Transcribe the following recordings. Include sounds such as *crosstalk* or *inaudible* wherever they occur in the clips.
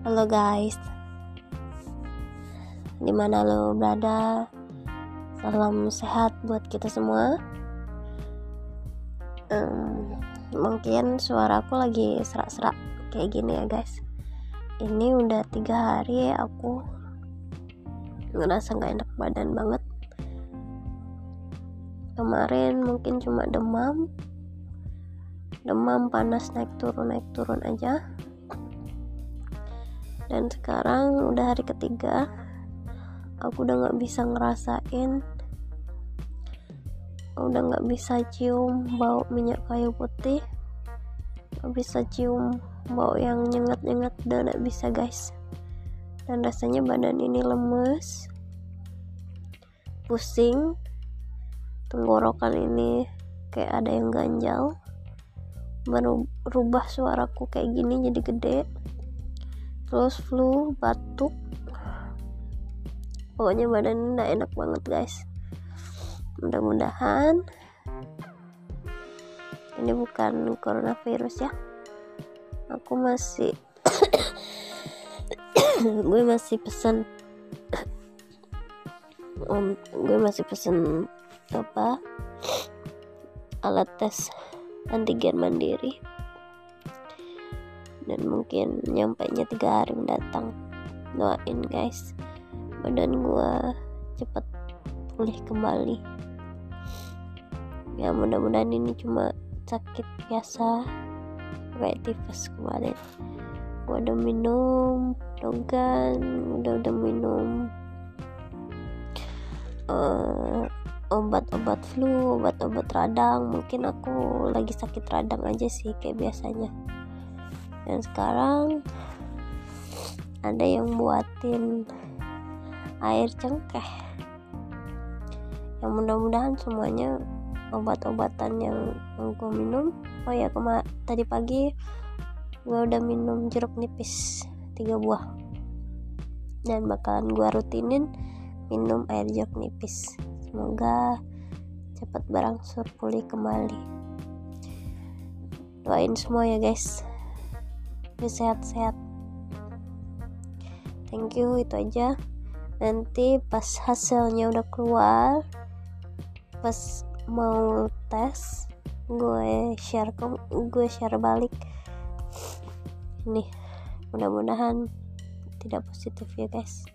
Halo guys. Di mana lo berada? Salam sehat buat kita semua. Um, Mungkin suaraku lagi serak-serak Kayak gini ya guys. Ini udah tiga hari aku Ngerasa gak enak badan banget. Kemarin mungkin cuma demam. Demam panas naik turun naik turun aja dan sekarang udah hari ketiga aku udah nggak bisa ngerasain udah nggak bisa cium bau minyak kayu putih nggak bisa cium bau yang nyengat-nyengat udah nggak bisa guys. Dan rasanya badan ini lemes pusing tenggorokan ini kayak ada yang ganjal berubah suaraku kayak gini jadi gede terus flu batuk. Pokoknya badan nggak enak banget guys. Mudah-mudahan ini bukan coronavirus ya. Aku masih *coughs* gue masih pesan um, gue masih pesen apa? *coughs* Alat tes antigen mandiri dan mungkin nyampe nya tiga hari mendatang. Doain guys. Badan gua cepet pulih kembali. Ya mudah-mudahan ini cuma sakit biasa. Kayak tifus kemarin. Gua udah minum dogan udah udah minum uh, obat-obat flu obat-obat radang. Mungkin aku lagi sakit radang aja sih kayak biasanya dan sekarang ada yang buatin air cengkeh. Yang mudah-mudahan semuanya obat-obatan yang gue minum. Oh ya kema tadi pagi gue udah minum jeruk nipis tiga buah. Dan bakalan gue rutinin minum air jeruk nipis. Semoga cepat berangsur pulih kembali. Doain semua ya guys sehat-sehat. Thank you itu aja. Nanti pas hasilnya udah keluar pas mau tes gue share ke gue share balik. Nih mudah-mudahan tidak positif ya guys.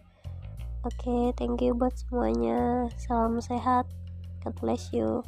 Oke okay, thank you buat semuanya. Salam sehat. God bless you